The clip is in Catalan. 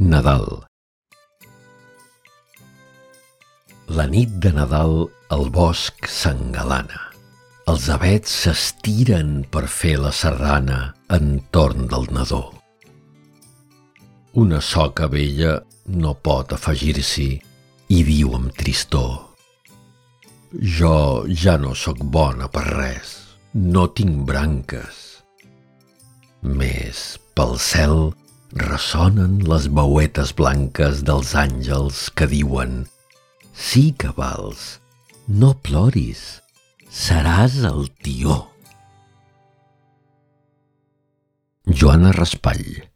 Nadal La nit de Nadal el bosc s'engalana. Els avets s'estiren per fer la serrana entorn del nadó. Una soca vella no pot afegir-s'hi i viu amb tristor. Jo ja no sóc bona per res, no tinc branques. Més pel cel ressonen les veuetes blanques dels àngels que diuen «Sí que vals, no ploris, seràs el tió». Joana Raspall